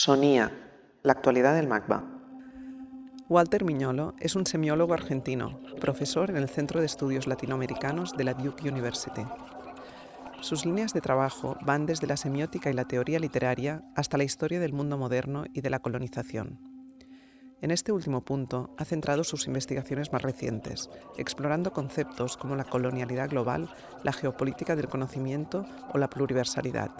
Sonía, la actualidad del MACBA. Walter Miñolo es un semiólogo argentino, profesor en el Centro de Estudios Latinoamericanos de la Duke University. Sus líneas de trabajo van desde la semiótica y la teoría literaria hasta la historia del mundo moderno y de la colonización. En este último punto ha centrado sus investigaciones más recientes, explorando conceptos como la colonialidad global, la geopolítica del conocimiento o la pluriversalidad.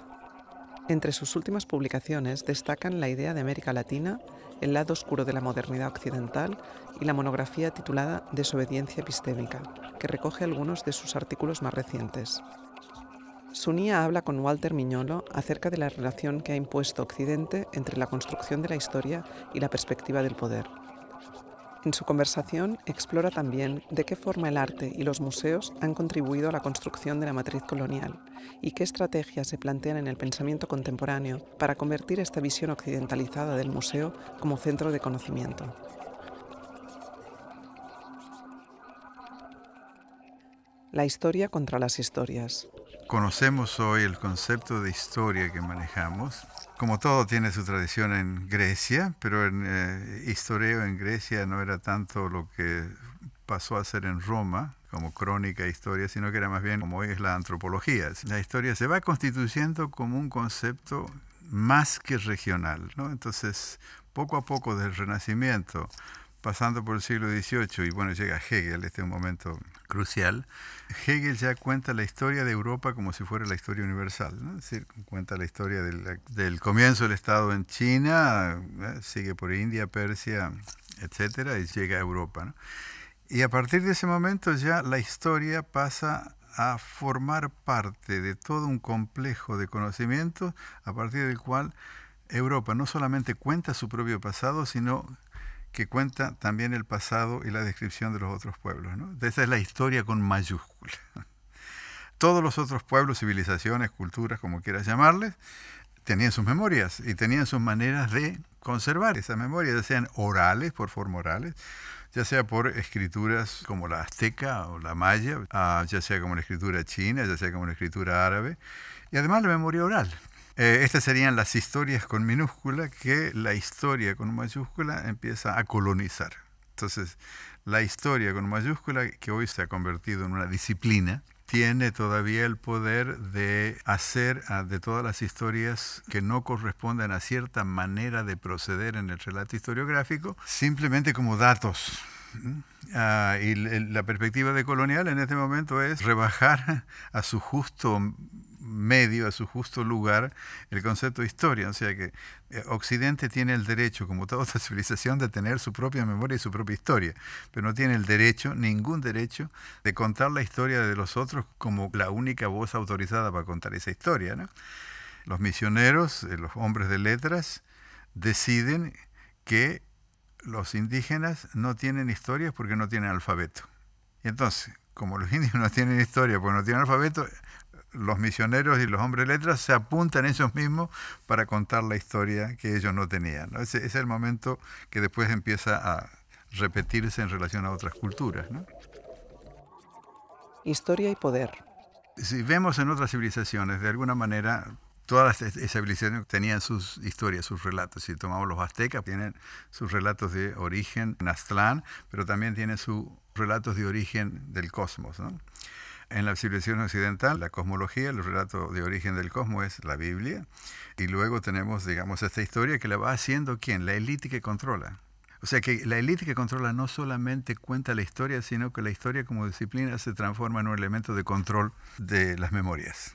Entre sus últimas publicaciones destacan la idea de América Latina, el lado oscuro de la modernidad occidental y la monografía titulada Desobediencia epistémica, que recoge algunos de sus artículos más recientes. Sunía habla con Walter Miñolo acerca de la relación que ha impuesto Occidente entre la construcción de la historia y la perspectiva del poder. En su conversación explora también de qué forma el arte y los museos han contribuido a la construcción de la matriz colonial y qué estrategias se plantean en el pensamiento contemporáneo para convertir esta visión occidentalizada del museo como centro de conocimiento. La historia contra las historias. Conocemos hoy el concepto de historia que manejamos como todo tiene su tradición en Grecia, pero en eh, en Grecia no era tanto lo que pasó a ser en Roma, como crónica e historia, sino que era más bien como hoy es la antropología. La historia se va constituyendo como un concepto más que regional. ¿no? Entonces, poco a poco del Renacimiento, pasando por el siglo XVIII, y bueno, llega Hegel, este es un momento crucial, Hegel ya cuenta la historia de Europa como si fuera la historia universal, ¿no? es decir, cuenta la historia del, comienzo del Estado en China, ¿eh? sigue por India, Persia, etcétera, y llega a Europa. Y a partir de ese momento ya la historia pasa a formar parte de todo un complejo de conocimientos a partir del cual Europa no solamente cuenta su propio pasado, sino que cuenta también el pasado y la descripción de los otros pueblos. ¿no? Esa es la historia con mayúscula. Todos los otros pueblos, civilizaciones, culturas, como quieras llamarles, tenían sus memorias y tenían sus maneras de conservar esas memorias, ya sean orales, por forma orales, ya sea por escrituras como la azteca o la maya, ah, ya sea como la escritura china, ya sea como la escritura árabe, y además la memoria oral. Eh, estas serían las historias con minúscula que la historia con mayúscula empieza a colonizar. Entonces, la historia con mayúscula, que hoy se ha convertido en una disciplina, tiene todavía el poder de hacer de todas las historias que no corresponden a cierta manera de proceder en el relato historiográfico, simplemente como datos. Ah, y la perspectiva de colonial en este momento es rebajar a su justo medio, a su justo lugar, el concepto de historia. O sea que eh, Occidente tiene el derecho, como toda otra civilización, de tener su propia memoria y su propia historia, pero no tiene el derecho, ningún derecho, de contar la historia de los otros como la única voz autorizada para contar esa historia. Los misioneros, eh, los hombres de letras, deciden que los indígenas no tienen historias porque no tienen alfabeto. Y entonces, como los indios no tienen historia porque no tienen alfabeto, los misioneros y los hombres de letras se apuntan ellos mismos para contar la historia que ellos no tenían. Ese, es el momento que después empieza a repetirse en relación a otras culturas. Historia y poder. Si vemos en otras civilizaciones, de alguna manera, todas esas civilizaciones tenían sus historias, sus relatos. Si tomamos los aztecas, tienen sus relatos de origen en Aztlán, pero también tienen sus relatos de origen del cosmos. ¿no? En la civilización occidental, la cosmología, el relato de origen del cosmos es la Biblia. Y luego tenemos, digamos, esta historia que la va haciendo quién? La élite que controla. O sea que la élite que controla no solamente cuenta la historia, sino que la historia como disciplina se transforma en un elemento de control de las memorias.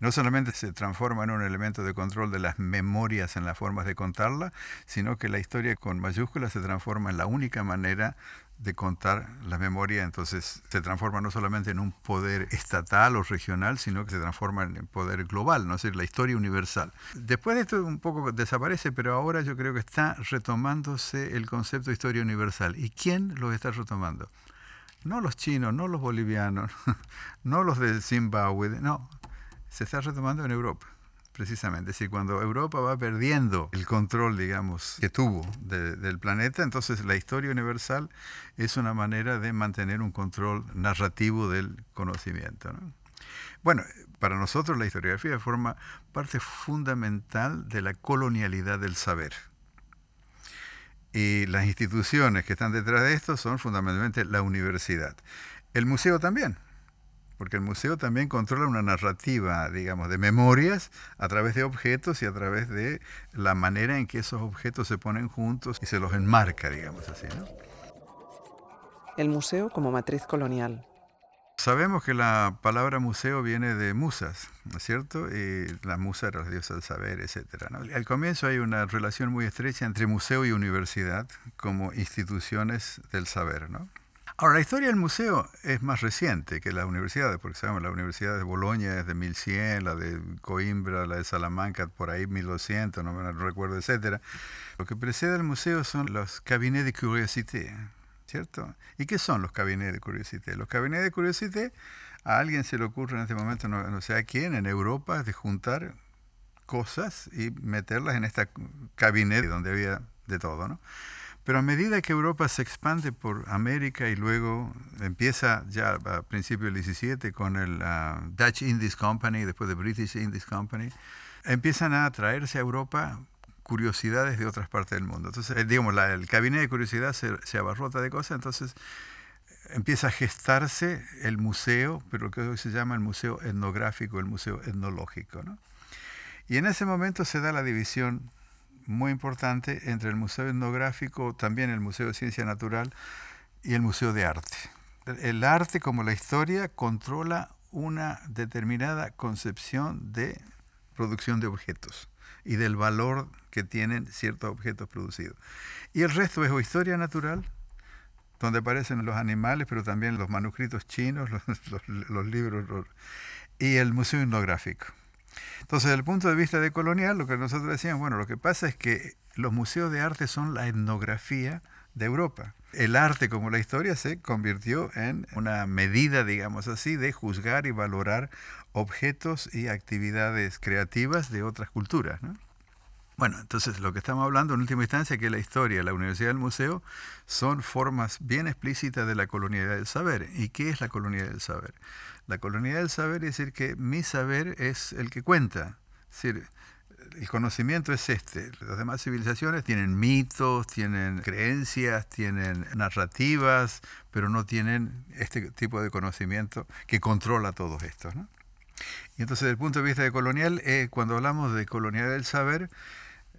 No solamente se transforma en un elemento de control de las memorias en las formas de contarla, sino que la historia con mayúsculas se transforma en la única manera de contar la memoria, entonces se transforma no solamente en un poder estatal o regional, sino que se transforma en poder global, ¿no? es decir, la historia universal. Después de esto un poco desaparece, pero ahora yo creo que está retomándose el concepto de historia universal. ¿Y quién lo está retomando? No los chinos, no los bolivianos, no los de Zimbabue, no, se está retomando en Europa precisamente. Decir, cuando Europa va perdiendo el control, digamos, que tuvo del planeta, entonces la historia universal es una manera de mantener un control narrativo del conocimiento. Bueno, para nosotros la historiografía forma parte fundamental de la colonialidad del saber. Y las instituciones que están detrás de esto son fundamentalmente la universidad. El museo también, porque el museo también controla una narrativa, digamos, de memorias a través de objetos y a través de la manera en que esos objetos se ponen juntos y se los enmarca, digamos así. ¿no? El museo como matriz colonial. Sabemos que la palabra museo viene de musas, ¿no es cierto? Y la musa era la diosa del saber, etc. Al comienzo hay una relación muy estrecha entre museo y universidad como instituciones del saber, ¿no? Ahora, la historia del museo es más reciente que la universidad, porque sabemos, la Universidad de Bolonia es de 1100, la de Coimbra, la de Salamanca, por ahí 1200, no me recuerdo, etc. Lo que precede al museo son los cabinets de curiosité, ¿cierto? ¿Y qué son los cabinets de curiosité? Los cabinets de curiosité, a alguien se le ocurre en este momento, no, sé a quién, en Europa, de juntar cosas y meterlas en esta cabinet donde había de todo, ¿no? Pero a medida que Europa se expande por América y luego empieza ya a principios del 17 con el ah, Dutch Indies Company, después de British Indies Company, empiezan a traerse a Europa curiosidades de otras partes del mundo. Entonces, eh, digamos, el gabinete de curiosidad se, abarrota de cosas, entonces empieza a gestarse el museo, pero lo que hoy se llama el museo etnográfico, el museo etnológico. Y en ese momento se da la división muy importante entre el Museo Etnográfico, también el Museo de Ciencia Natural y el Museo de Arte. El arte, como la historia, controla una determinada concepción de producción de objetos y del valor que tienen ciertos objetos producidos. Y el resto es o historia natural, donde aparecen los animales, pero también los manuscritos chinos, los, libros, y el museo etnográfico. Entonces, desde el punto de vista de colonial, lo que nosotros decíamos, bueno, lo que pasa es que los museos de arte son la etnografía de Europa. El arte, como la historia, se convirtió en una medida, digamos así, de juzgar y valorar objetos y actividades creativas de otras culturas. Bueno, entonces lo que estamos hablando en última instancia es que la historia, la universidad el museo son formas bien explícitas de la colonialidad del saber. ¿Y qué es la colonialidad del saber? La colonia del saber es decir que mi saber es el que cuenta. Es decir, el conocimiento es este. Las demás civilizaciones tienen mitos, tienen creencias, tienen narrativas, pero no tienen este tipo de conocimiento que controla todos estos. Y entonces, desde el punto de vista de colonial, eh, cuando hablamos de colonial del saber,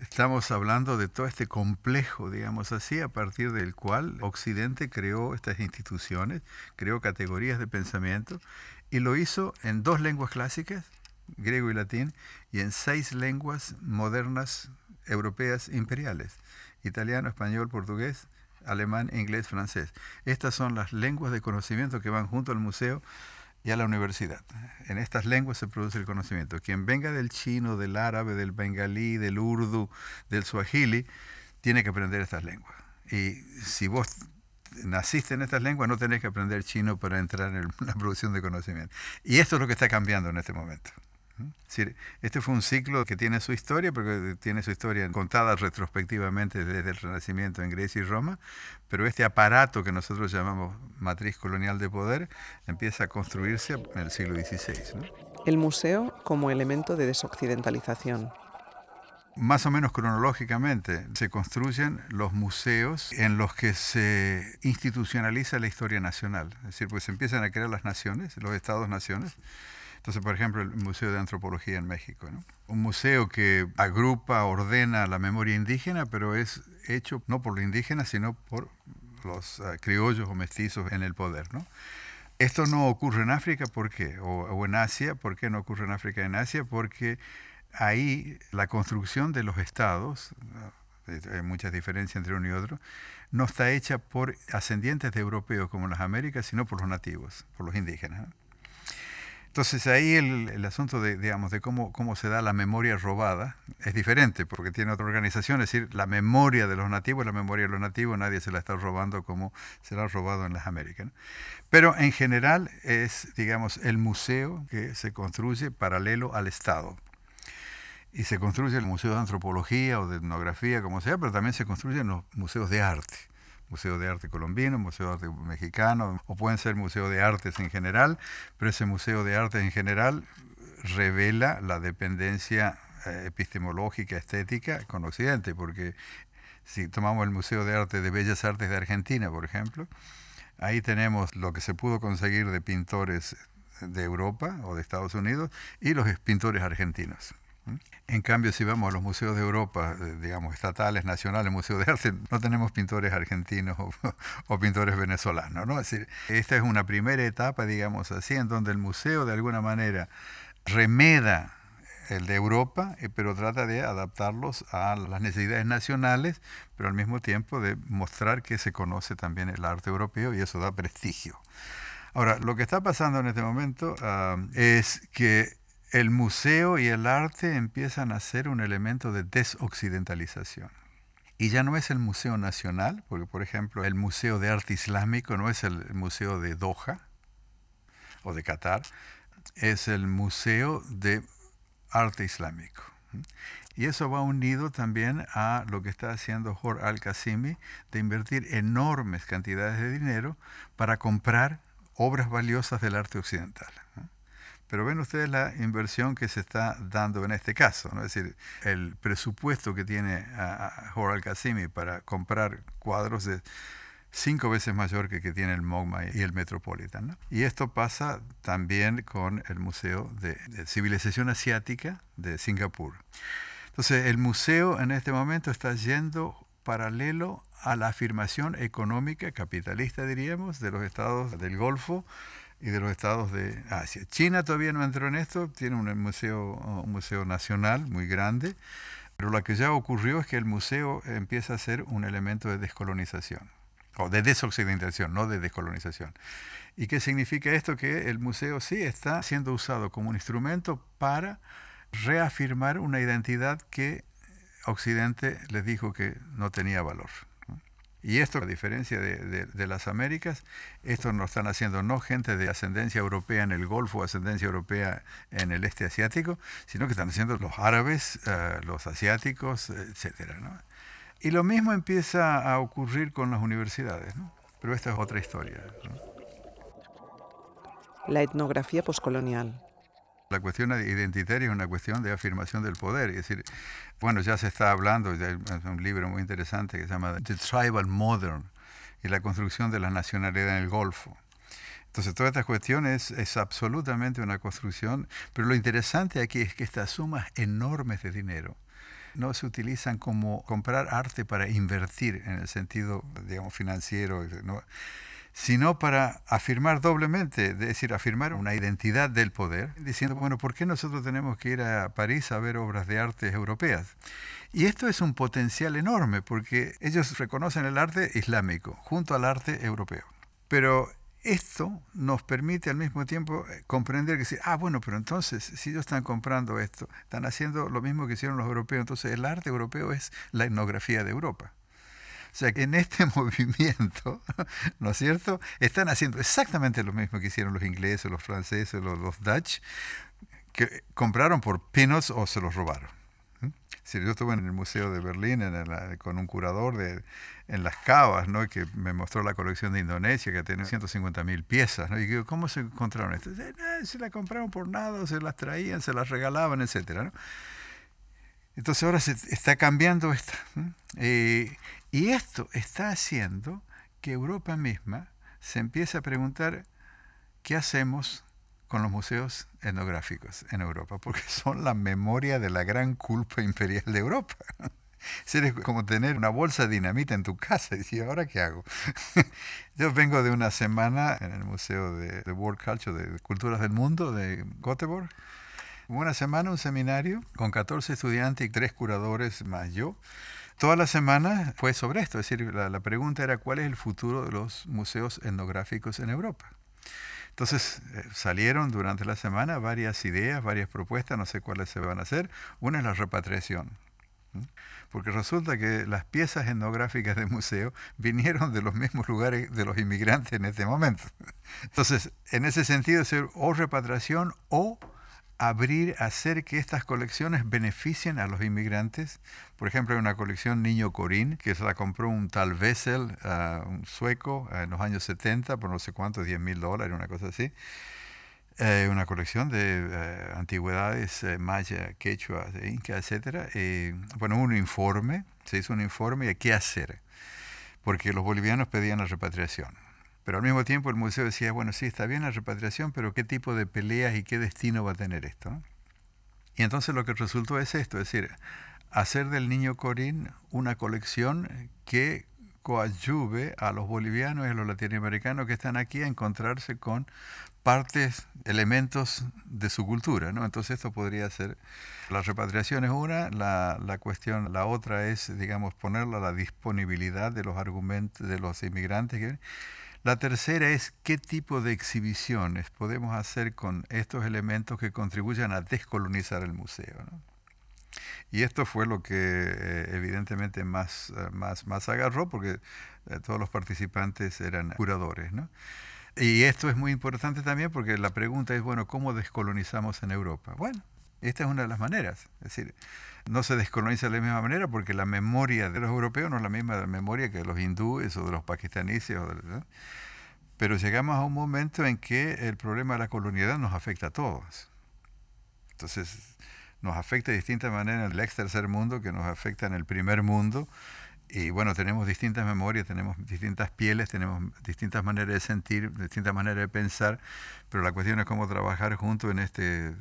estamos hablando de todo este complejo, digamos así, a partir del cual Occidente creó estas instituciones, creó categorías de pensamiento y lo hizo en dos lenguas clásicas, griego y latín, y en seis lenguas modernas europeas imperiales, italiano, español, portugués, alemán, inglés, francés. Estas son las lenguas de conocimiento que van junto al museo y a la universidad. En estas lenguas se produce el conocimiento. Quien venga del chino, del árabe, del bengalí, del urdu, del suajili, tiene que aprender estas lenguas. Y si vos naciste en estas lenguas, no tenés que aprender chino para entrar en la producción de conocimiento. Y esto es lo que está cambiando en este momento. este fue un ciclo que tiene su historia, porque tiene su historia contada retrospectivamente desde el Renacimiento en Grecia y Roma, pero este aparato que nosotros llamamos matriz colonial de poder empieza a construirse en el siglo XVI. El museo como elemento de desoccidentalización más o menos cronológicamente se construyen los museos en los que se institucionaliza la historia nacional. Es decir, pues se empiezan a crear las naciones, los estados-naciones. Entonces, por ejemplo, el Museo de Antropología en México. Un museo que agrupa, ordena la memoria indígena, pero es hecho no por los indígenas, sino por los ah, criollos o mestizos en el poder. ¿no? Esto no ocurre en África, ¿por qué? O, o en Asia, ¿por qué no ocurre en África y en Asia? Porque ahí la construcción de los estados, hay muchas diferencias entre uno y otro, no está hecha por ascendientes de europeos como en las Américas, sino por los nativos, por los indígenas. Entonces ahí el, asunto de, digamos, de cómo, se da la memoria robada es diferente, porque tiene otra organización, es decir, la memoria de los nativos, la memoria de los nativos, nadie se la está robando como se la ha robado en las Américas. Pero en general es, digamos, el museo que se construye paralelo al Estado y se construye el Museo de Antropología o de Etnografía, como sea, pero también se construyen los museos de arte. Museo de Arte Colombino, Museo de Arte Mexicano, o pueden ser Museo de Artes en general, pero ese Museo de Artes en general revela la dependencia eh, epistemológica, estética con Occidente, porque si tomamos el Museo de Arte de Bellas Artes de Argentina, por ejemplo, ahí tenemos lo que se pudo conseguir de pintores de Europa o de Estados Unidos y los pintores argentinos. En cambio, si vamos a los museos de Europa, eh, digamos, estatales, nacionales, museos de arte, no tenemos pintores argentinos o, pintores venezolanos, ¿no? Es decir, esta es una primera etapa, digamos así, en donde el museo de alguna manera remeda el de Europa, eh, pero trata de adaptarlos a las necesidades nacionales, pero al mismo tiempo de mostrar que se conoce también el arte europeo y eso da prestigio. Ahora, lo que está pasando en este momento ah, es que el museo y el arte empiezan a ser un elemento de desoccidentalización. Y ya no es el Museo Nacional, porque por ejemplo el Museo de Arte Islámico no es el Museo de Doha o de Qatar, es el Museo de Arte Islámico. Y eso va unido también a lo que está haciendo Jorge Al-Qasimi de invertir enormes cantidades de dinero para comprar obras valiosas del arte occidental. Pero ven ustedes la inversión que se está dando en este caso, ¿no? es decir, el presupuesto que tiene Jorge Al-Qasimi para comprar cuadros de cinco veces mayor que que tiene el MoMA y el Metropolitan. Y esto pasa también con el Museo de, de, Civilización Asiática de Singapur. Entonces, el museo en este momento está yendo paralelo a la afirmación económica capitalista, diríamos, de los estados del Golfo y de los estados de Asia. China todavía no entró en esto, tiene un museo, un museo nacional muy grande, pero lo que ya ocurrió es que el museo empieza a ser un elemento de descolonización, o de desoccidentalización, no de descolonización. ¿Y qué significa esto? Que el museo sí está siendo usado como un instrumento para reafirmar una identidad que Occidente les dijo que no tenía valor. Y esto, a diferencia de, las Américas, esto no están haciendo no gente de ascendencia europea en el Golfo, ascendencia europea en el este asiático, sino que están haciendo los árabes, eh, los asiáticos, etc. Y lo mismo empieza a ocurrir con las universidades, pero esta es otra historia. La etnografía poscolonial. La cuestión identitaria es una cuestión de afirmación del poder. Es decir, bueno, ya se está hablando, hay un libro muy interesante que se llama The Tribal Modern y la construcción de la nacionalidad en el Golfo. Entonces, toda esta cuestión es, es absolutamente una construcción, pero lo interesante aquí es que estas sumas enormes de dinero no se utilizan como comprar arte para invertir en el sentido, digamos, financiero. ¿no? Sino para afirmar doblemente, es decir, afirmar una identidad del poder, diciendo, bueno, ¿por qué nosotros tenemos que ir a París a ver obras de arte europeas? Y esto es un potencial enorme, porque ellos reconocen el arte islámico junto al arte europeo. Pero esto nos permite al mismo tiempo eh, comprender que, ah, bueno, pero entonces, si ellos están comprando esto, están haciendo lo mismo que hicieron los europeos, entonces el arte europeo es la etnografía de Europa. O sea que en este movimiento, ¿no es cierto? Están haciendo exactamente lo mismo que hicieron los ingleses, los franceses, los, Dutch, que compraron por pinos o se los robaron. Si yo estuve en el Museo de Berlín con un curador de, en las cavas, ¿no? que me mostró la colección de Indonesia, que tiene 150 mil piezas. ¿no? Y digo, ¿cómo se encontraron esto? se la compraron por nada, se las traían, se las regalaban, etc. ¿no? Entonces ahora se está cambiando esto. Eh, y esto está haciendo que Europa misma se empiece a preguntar qué hacemos con los museos etnográficos en Europa, porque son la memoria de la gran culpa imperial de Europa. Es como tener una bolsa de dinamita en tu casa y decir, ¿ahora qué hago? Yo vengo de una semana en el Museo de, World Culture, de Culturas del Mundo de Göteborg. Una semana, un seminario con 14 estudiantes y tres curadores más yo toda la semana fue sobre esto, es decir, la, pregunta era cuál es el futuro de los museos etnográficos en Europa. Entonces eh, salieron durante la semana varias ideas, varias propuestas, no sé cuáles se van a hacer. Una es la repatriación, porque resulta que las piezas etnográficas del museo vinieron de los mismos lugares de los inmigrantes en este momento. Entonces, en ese sentido, es o repatriación o abrir, hacer que estas colecciones beneficien a los inmigrantes. Por ejemplo, hay una colección Niño Corín, que se la compró un tal Wessel, uh, un sueco, uh, en los años 70, por no sé cuántos, 10 mil dólares, una cosa así. Eh, una colección de eh, antigüedades eh, maya, quechua, inca, etc. bueno, un informe, se hizo un informe de qué hacer, porque los bolivianos pedían la repatriación. Pero al mismo tiempo el museo decía, bueno, sí, está bien la repatriación, pero ¿qué tipo de peleas y qué destino va a tener esto? Y entonces lo que resultó es esto, es decir, hacer del niño Corín una colección que coadyuve a los bolivianos y a los latinoamericanos que están aquí a encontrarse con partes, elementos de su cultura, ¿no? Entonces esto podría ser, la repatriación es una, la, la, cuestión, la otra es, digamos, ponerla a la disponibilidad de los argumentos de los inmigrantes. La tercera es qué tipo de exhibiciones podemos hacer con estos elementos que contribuyan a descolonizar el museo. Y esto fue lo que eh, evidentemente más, eh, más, más agarró, porque eh, todos los participantes eran curadores. ¿no? Y esto es muy importante también porque la pregunta es, bueno, ¿cómo descolonizamos en Europa? Bueno, esta es una de las maneras. Es decir, no se descoloniza de la misma manera porque la memoria de los europeos no es la misma memoria que de los hindúes o de los pakistaníes. Pero llegamos a un momento en que el problema de la colonialidad nos afecta a todos. Entonces, nos afecta de distinta manera en el ex tercer mundo que nos afecta en el primer mundo y bueno, tenemos distintas memorias, tenemos distintas pieles, tenemos distintas maneras de sentir, distintas maneras de pensar, pero la cuestión es cómo trabajar juntos en este, eh,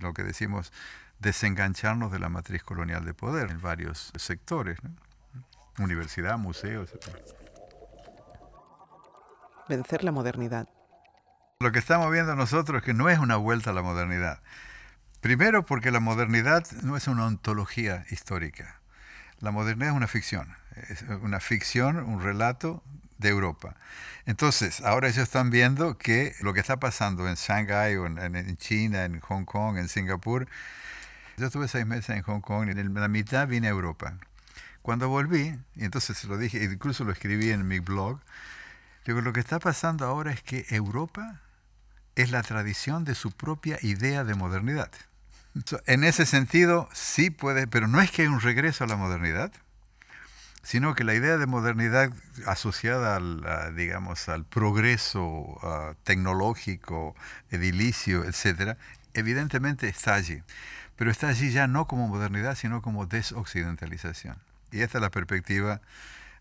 lo que decimos, desengancharnos de la matriz colonial de poder en varios sectores, universidad, museos. Etc. Vencer la modernidad. Lo que estamos viendo nosotros es que no es una vuelta a la modernidad. Primero porque la modernidad no es una ontología histórica. La modernidad es una ficción es una ficción, un relato de Europa. Entonces, ahora ellos están viendo que lo que está pasando en Shanghái, o en, China, en Hong Kong, en Singapur, yo estuve seis meses en Hong Kong y en la mitad vine a Europa. Cuando volví, y entonces lo dije, incluso lo escribí en mi blog, lo que está pasando ahora es que Europa es la tradición de su propia idea de modernidad. En ese sentido, sí puede, pero no es que hay un regreso a la modernidad, sino que la idea de modernidad asociada al, digamos, al progreso tecnológico, edilicio, etc., evidentemente está allí. Pero está allí ya no como modernidad, sino como desoccidentalización. Y esta es la perspectiva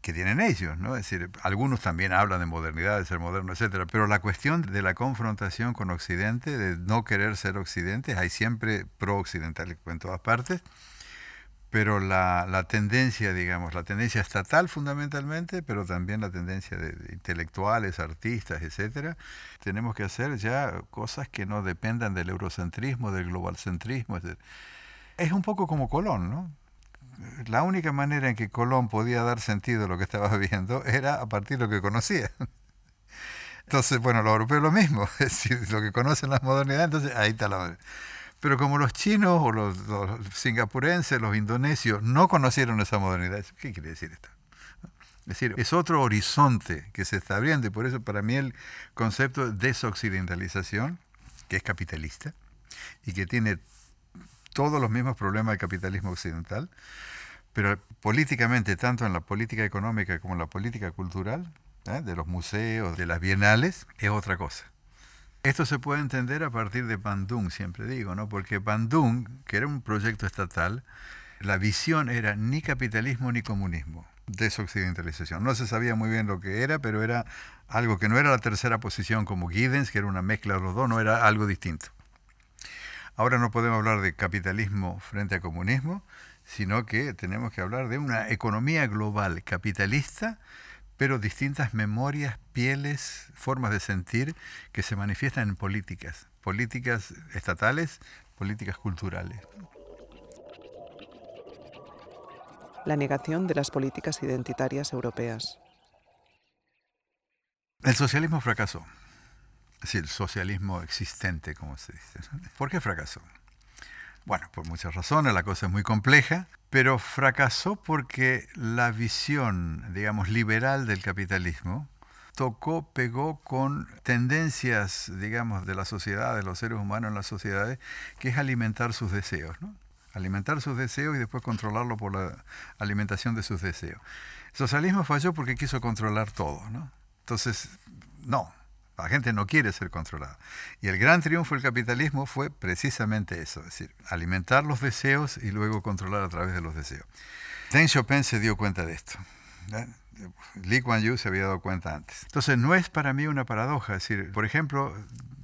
que tienen ellos, ¿no? Decir, algunos también hablan de modernidad, de ser moderno, etc. Pero la cuestión de la confrontación con Occidente, de no querer ser Occidente, hay siempre pro-occidental en todas partes, pero la, la, tendencia, digamos, la tendencia estatal fundamentalmente, pero también la tendencia de, intelectuales, artistas, etcétera, tenemos que hacer ya cosas que no dependan del eurocentrismo, del globalcentrismo. Es un poco como Colón, ¿no? La única manera en que Colón podía dar sentido a lo que estaba viendo era a partir de lo que conocía. Entonces, bueno, los europeos lo mismo, es decir, lo que conocen las modernidades, entonces ahí está la pero como los chinos o los, singapurenses, los indonesios, no conocieron esa modernidad, ¿qué quiere decir esto? Es decir, es otro horizonte que se está abriendo y por eso para mí el concepto de desoccidentalización, que es capitalista y que tiene todos los mismos problemas del capitalismo occidental, pero políticamente, tanto en la política económica como en la política cultural, ¿eh? de los museos, de las bienales, es otra cosa. Esto se puede entender a partir de Bandung, siempre digo, ¿no? Porque Bandung, que era un proyecto estatal, la visión era ni capitalismo ni comunismo, desoccidentalización. No se sabía muy bien lo que era, pero era algo que no era la tercera posición como Giddens, que era una mezcla de los dos, no era algo distinto. Ahora no podemos hablar de capitalismo frente a comunismo, sino que tenemos que hablar de una economía global capitalista pero distintas memorias, pieles, formas de sentir que se manifiestan en políticas, políticas estatales, políticas culturales. La negación de las políticas identitarias europeas. El socialismo fracasó. Es decir, el socialismo existente, como se dice. ¿Por qué fracasó? Bueno, por muchas razones, la cosa es muy compleja, pero fracasó porque la visión, digamos, liberal del capitalismo tocó, pegó con tendencias, digamos, de la sociedad, de los seres humanos en las sociedades, que es alimentar sus deseos, ¿no? Alimentar sus deseos y después controlarlo por la alimentación de sus deseos. El socialismo falló porque quiso controlar todo, ¿no? Entonces, no, la gente no quiere ser controlada. Y el gran triunfo del capitalismo fue precisamente eso, es decir, alimentar los deseos y luego controlar a través de los deseos. Deng Xiaoping se dio cuenta de esto. Lee Kuan Yew se había dado cuenta antes. Entonces, no es para mí una paradoja. Es decir, por ejemplo,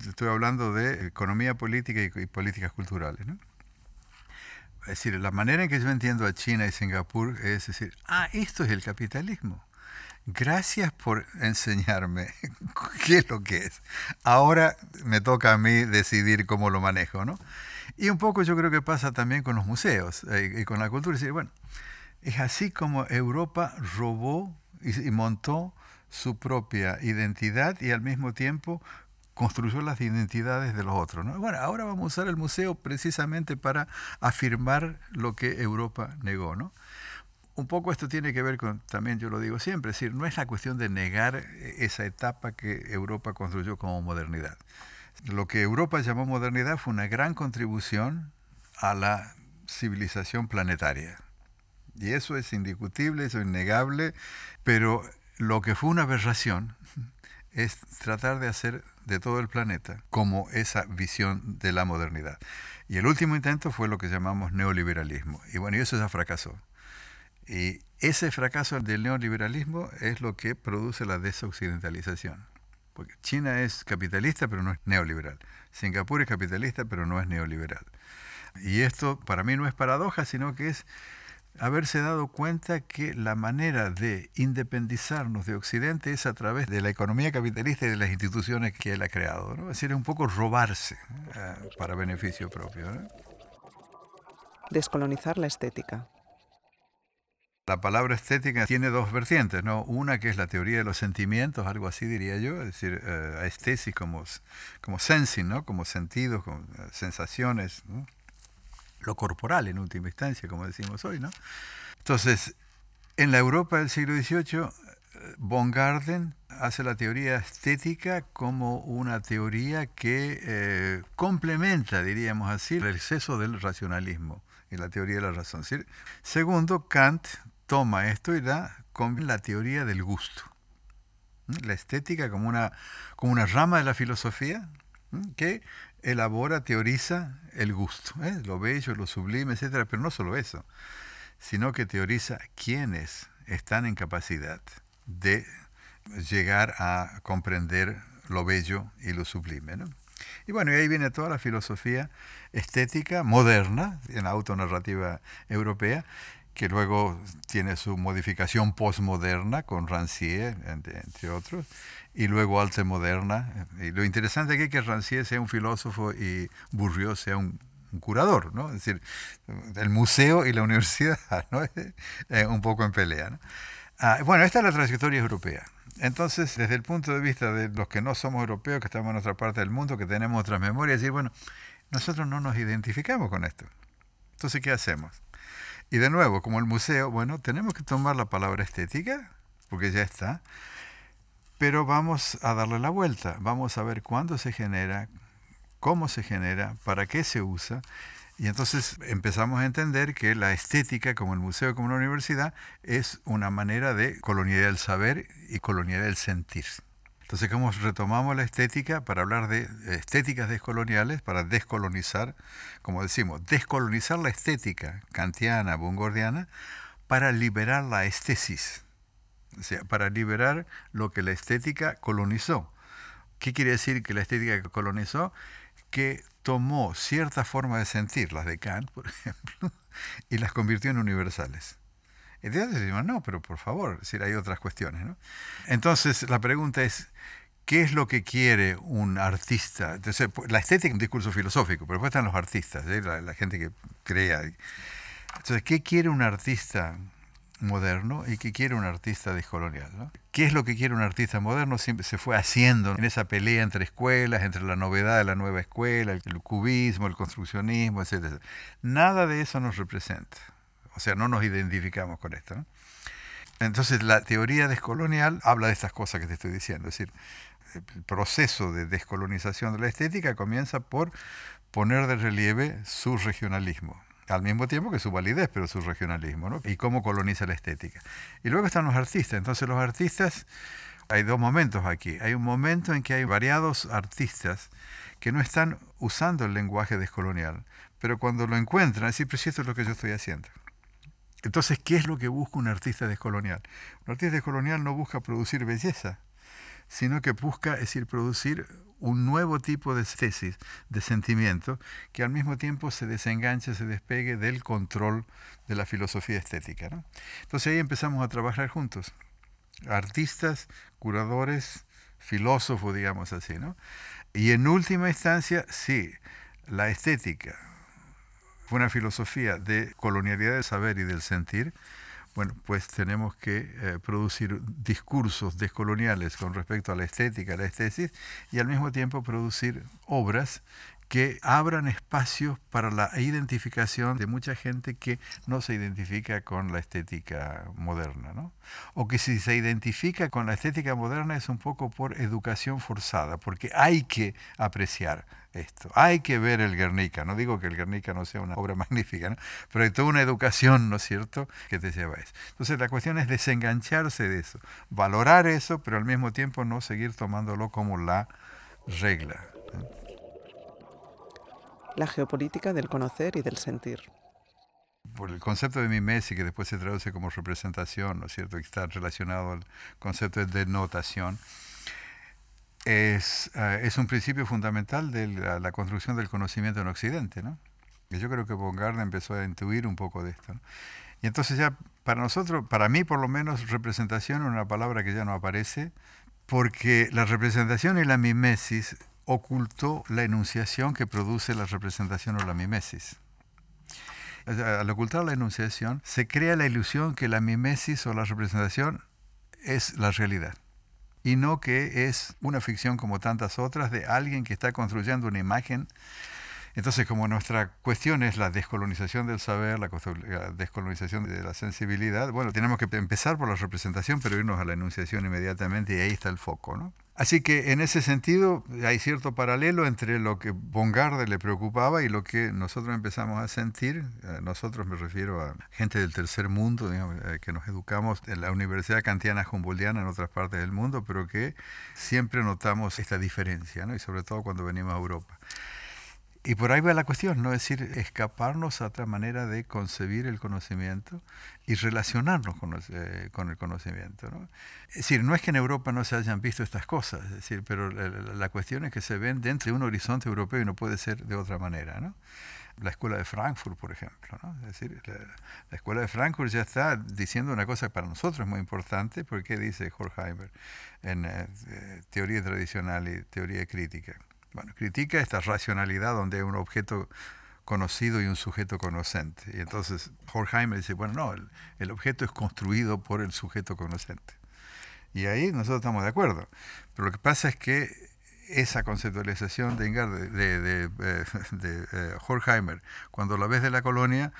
estoy hablando de economía política y, políticas culturales. Es decir, la manera en que yo entiendo a China y Singapur es decir, ah, esto es el capitalismo. Gracias por enseñarme qué es lo que es. Ahora me toca a mí decidir cómo lo manejo, ¿no? Y un poco yo creo que pasa también con los museos eh, y con la cultura. Es decir, bueno, es así como Europa robó y, montó su propia identidad y al mismo tiempo construyó las identidades de los otros. Bueno, ahora vamos a usar el museo precisamente para afirmar lo que Europa negó. ¿no? Un poco esto tiene que ver con, también yo lo digo siempre, es decir, no es la cuestión de negar esa etapa que Europa construyó como modernidad. Lo que Europa llamó modernidad fue una gran contribución a la civilización planetaria. Y eso es indiscutible, eso es innegable, pero lo que fue una aberración es tratar de hacer de todo el planeta como esa visión de la modernidad. Y el último intento fue lo que llamamos neoliberalismo. Y bueno, y eso ya fracasó. Y ese fracaso del neoliberalismo es lo que produce la desoccidentalización. Porque China es capitalista, pero no es neoliberal. Singapur es capitalista, pero no es neoliberal. Y esto para mí no es paradoja, sino que es haberse dado cuenta que la manera de independizarnos de Occidente es a través de la economía capitalista y de las instituciones que él ha creado. ¿no? Es decir, un poco robarse eh, para beneficio propio. Descolonizar la estética. La palabra estética tiene dos vertientes, ¿no? Una que es la teoría de los sentimientos, algo así diría yo, es decir, uh, estesis como, como sensing, ¿no? Como sentidos, como eh, sensaciones, ¿no? lo corporal en última instancia, como decimos hoy, ¿no? Entonces, en la Europa del siglo XVIII, von Garden hace la teoría estética como una teoría que eh, complementa, diríamos así, el exceso del racionalismo y la teoría de la razón. Segundo, Kant toma esto y da con la teoría del gusto. La estética como una, como una rama de la filosofía que elabora, teoriza el gusto, ¿eh? lo bello, lo sublime, etc. Pero no solo eso, sino que teoriza quiénes están en capacidad de llegar a comprender lo bello y lo sublime. Y bueno, y ahí viene toda la filosofía estética moderna, en la autonarrativa europea, que luego tiene su modificación postmoderna con Rancière, entre, otros, y luego alta moderna. Y lo interesante aquí es que Rancière sea un filósofo y Bourdieu sea un, curador, ¿no? Es decir, el museo y la universidad, ¿no? un poco en pelea, ah, bueno, esta es la trayectoria europea. Entonces, desde el punto de vista de los que no somos europeos, que estamos en otra parte del mundo, que tenemos otras memorias, decir, bueno, nosotros no nos identificamos con esto. Entonces, ¿qué hacemos? Y de nuevo, como el museo, bueno, tenemos que tomar la palabra estética, porque ya está, pero vamos a darle la vuelta, vamos a ver cuándo se genera, cómo se genera, para qué se usa, y entonces empezamos a entender que la estética, como el museo, como la universidad, es una manera de colonial del saber y colonial del sentir. Entonces, ¿cómo retomamos la estética para hablar de estéticas descoloniales, para descolonizar, como decimos, descolonizar la estética kantiana, bungordiana, para liberar la estesis, o sea, para liberar lo que la estética colonizó. ¿Qué quiere decir que la estética colonizó? Que tomó cierta forma de sentir, las de Kant, por ejemplo, y las convirtió en universales. Entonces decimos, no, pero por favor, si hay otras cuestiones. ¿no? Entonces la pregunta es, ¿qué es lo que quiere un artista? Entonces, la estética es un discurso filosófico, pero después están los artistas, ¿eh? la, gente que crea. Entonces, ¿qué quiere un artista moderno y qué quiere un artista descolonial? ¿no? ¿Qué es lo que quiere un artista moderno? Siempre se fue haciendo en esa pelea entre escuelas, entre la novedad de la nueva escuela, el cubismo, el construccionismo, etc. Nada de eso nos representa. O sea, no nos identificamos con esto. Entonces la teoría descolonial habla de estas cosas que te estoy diciendo, es decir, el proceso de descolonización de la estética comienza por poner de relieve su regionalismo, al mismo tiempo que su validez, pero su regionalismo, ¿no? y cómo coloniza la estética. Y luego están los artistas, entonces los artistas, hay dos momentos aquí. Hay un momento en que hay variados artistas que no están usando el lenguaje descolonial, pero cuando lo encuentran, decir, pero si esto es lo que yo estoy haciendo. Entonces, ¿qué es lo que busca un artista descolonial? Un artista descolonial no busca producir belleza, sino que busca, es decir, producir un nuevo tipo de tesis, de sentimiento, que al mismo tiempo se desenganche, se despegue del control de la filosofía estética. Entonces ahí empezamos a trabajar juntos, artistas, curadores, filósofos, digamos así. ¿no? Y en última instancia, sí, la estética fue una filosofía de colonialidad del saber y del sentir, bueno, pues tenemos que eh, producir discursos descoloniales con respecto a la estética, a la estesis, y al mismo tiempo producir obras que abran espacios para la identificación de mucha gente que no se identifica con la estética moderna, ¿no? O que si se identifica con la estética moderna es un poco por educación forzada, porque hay que apreciar esto, hay que ver el Guernica, no digo que el Guernica no sea una obra magnífica, ¿no? pero hay toda una educación, ¿no es cierto?, que te lleva a eso. Entonces la cuestión es desengancharse de eso, valorar eso, pero al mismo tiempo no seguir tomándolo como la regla la geopolítica del conocer y del sentir. Por el concepto de mimesi, que después se traduce como representación, ¿no es cierto?, que está relacionado al concepto de denotación, es, eh, es un principio fundamental de la, construcción del conocimiento en Occidente, ¿no? Y yo creo que Bongarde empezó a intuir un poco de esto. Y entonces ya, para nosotros, para mí por lo menos, representación es una palabra que ya no aparece, porque la representación y la mimesis ocultó la enunciación que produce la representación o la mimesis. Al ocultar la enunciación, se crea la ilusión que la mimesis o la representación es la realidad y no que es una ficción como tantas otras de alguien que está construyendo una imagen entonces, como nuestra cuestión es la descolonización del saber, la descolonización de la sensibilidad, bueno, tenemos que empezar por la representación, pero irnos a la enunciación inmediatamente y ahí está el foco, ¿no? Así que en ese sentido hay cierto paralelo entre lo que Bongarde le preocupaba y lo que nosotros empezamos a sentir. Eh, nosotros me refiero a gente del tercer mundo, eh, que nos educamos en la Universidad Kantiana Humboldtiana en otras partes del mundo, pero que siempre notamos esta diferencia, ¿no? y sobre todo cuando venimos a Europa. Y por ahí va la cuestión, ¿no? Es decir, escaparnos a otra manera de concebir el conocimiento y relacionarnos con, eh, con el conocimiento, ¿no? Es decir, no es que en Europa no se hayan visto estas cosas, es decir, pero la, cuestión es que se ven dentro de un horizonte europeo y no puede ser de otra manera, ¿no? La escuela de Frankfurt, por ejemplo, ¿no? Es decir, la, escuela de Frankfurt ya está diciendo una cosa que para nosotros es muy importante, porque dice Horkheimer en eh, teoría tradicional y teoría crítica bueno, critica esta racionalidad donde hay un objeto conocido y un sujeto conocente. Y entonces Horkheimer dice, bueno, no, el, objeto es construido por el sujeto conocente. Y ahí nosotros estamos de acuerdo. Pero lo que pasa es que esa conceptualización de, de, de, de eh, Horkheimer, cuando la ves de la colonia,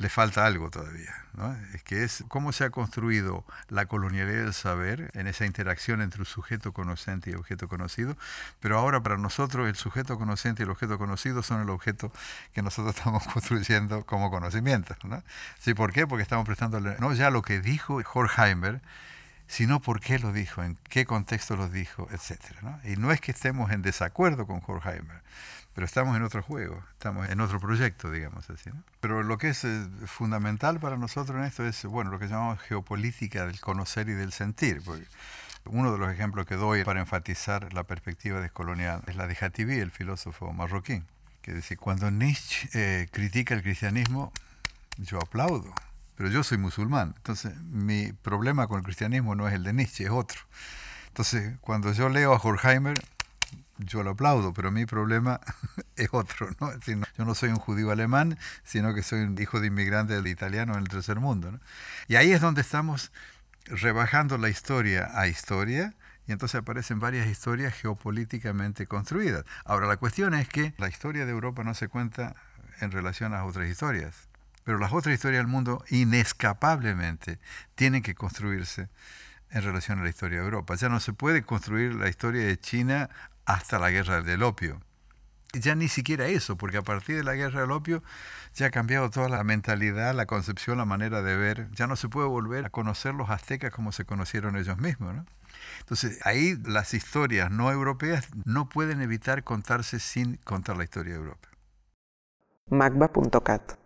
le falta algo todavía, ¿no? Es que es cómo se ha construido la colonialidad del saber en esa interacción entre un sujeto conocente y objeto conocido, pero ahora para nosotros el sujeto conocente y el objeto conocido son el objeto que nosotros estamos construyendo como conocimiento, ¿no? ¿Sí, ¿Por qué? Porque estamos prestando no ya lo que dijo Horkheimer, sino por qué lo dijo, en qué contexto lo dijo, etc. ¿no? Y no es que estemos en desacuerdo con Horkheimer, pero estamos en otro juego, estamos en otro proyecto, digamos así. Pero lo que es eh, fundamental para nosotros en esto es, bueno, lo que llamamos geopolítica del conocer y del sentir. Porque uno de los ejemplos que doy para enfatizar la perspectiva descolonial es la de Hatibi, el filósofo marroquí, que dice, cuando Nietzsche eh, critica el cristianismo, yo aplaudo, pero yo soy musulmán, entonces mi problema con el cristianismo no es el de Nietzsche, es otro. Entonces, cuando yo leo a Horkheimer, yo lo aplaudo, pero mi problema es otro. ¿no? yo no soy un judío alemán, sino que soy un hijo de inmigrante italiano en el tercer mundo. Y ahí es donde estamos rebajando la historia a historia, y entonces aparecen varias historias geopolíticamente construidas. Ahora, la cuestión es que la historia de Europa no se cuenta en relación a otras historias. Pero las otras historias del mundo inescapablemente tienen que construirse en relación a la historia de Europa. Ya no se puede construir la historia de China hasta la guerra del opio. Ya ni siquiera eso, porque a partir de la guerra del opio ya ha cambiado toda la mentalidad, la concepción, la manera de ver. Ya no se puede volver a conocer los aztecas como se conocieron ellos mismos. Entonces ahí las historias no europeas no pueden evitar contarse sin contar la historia de Europa. magba.cat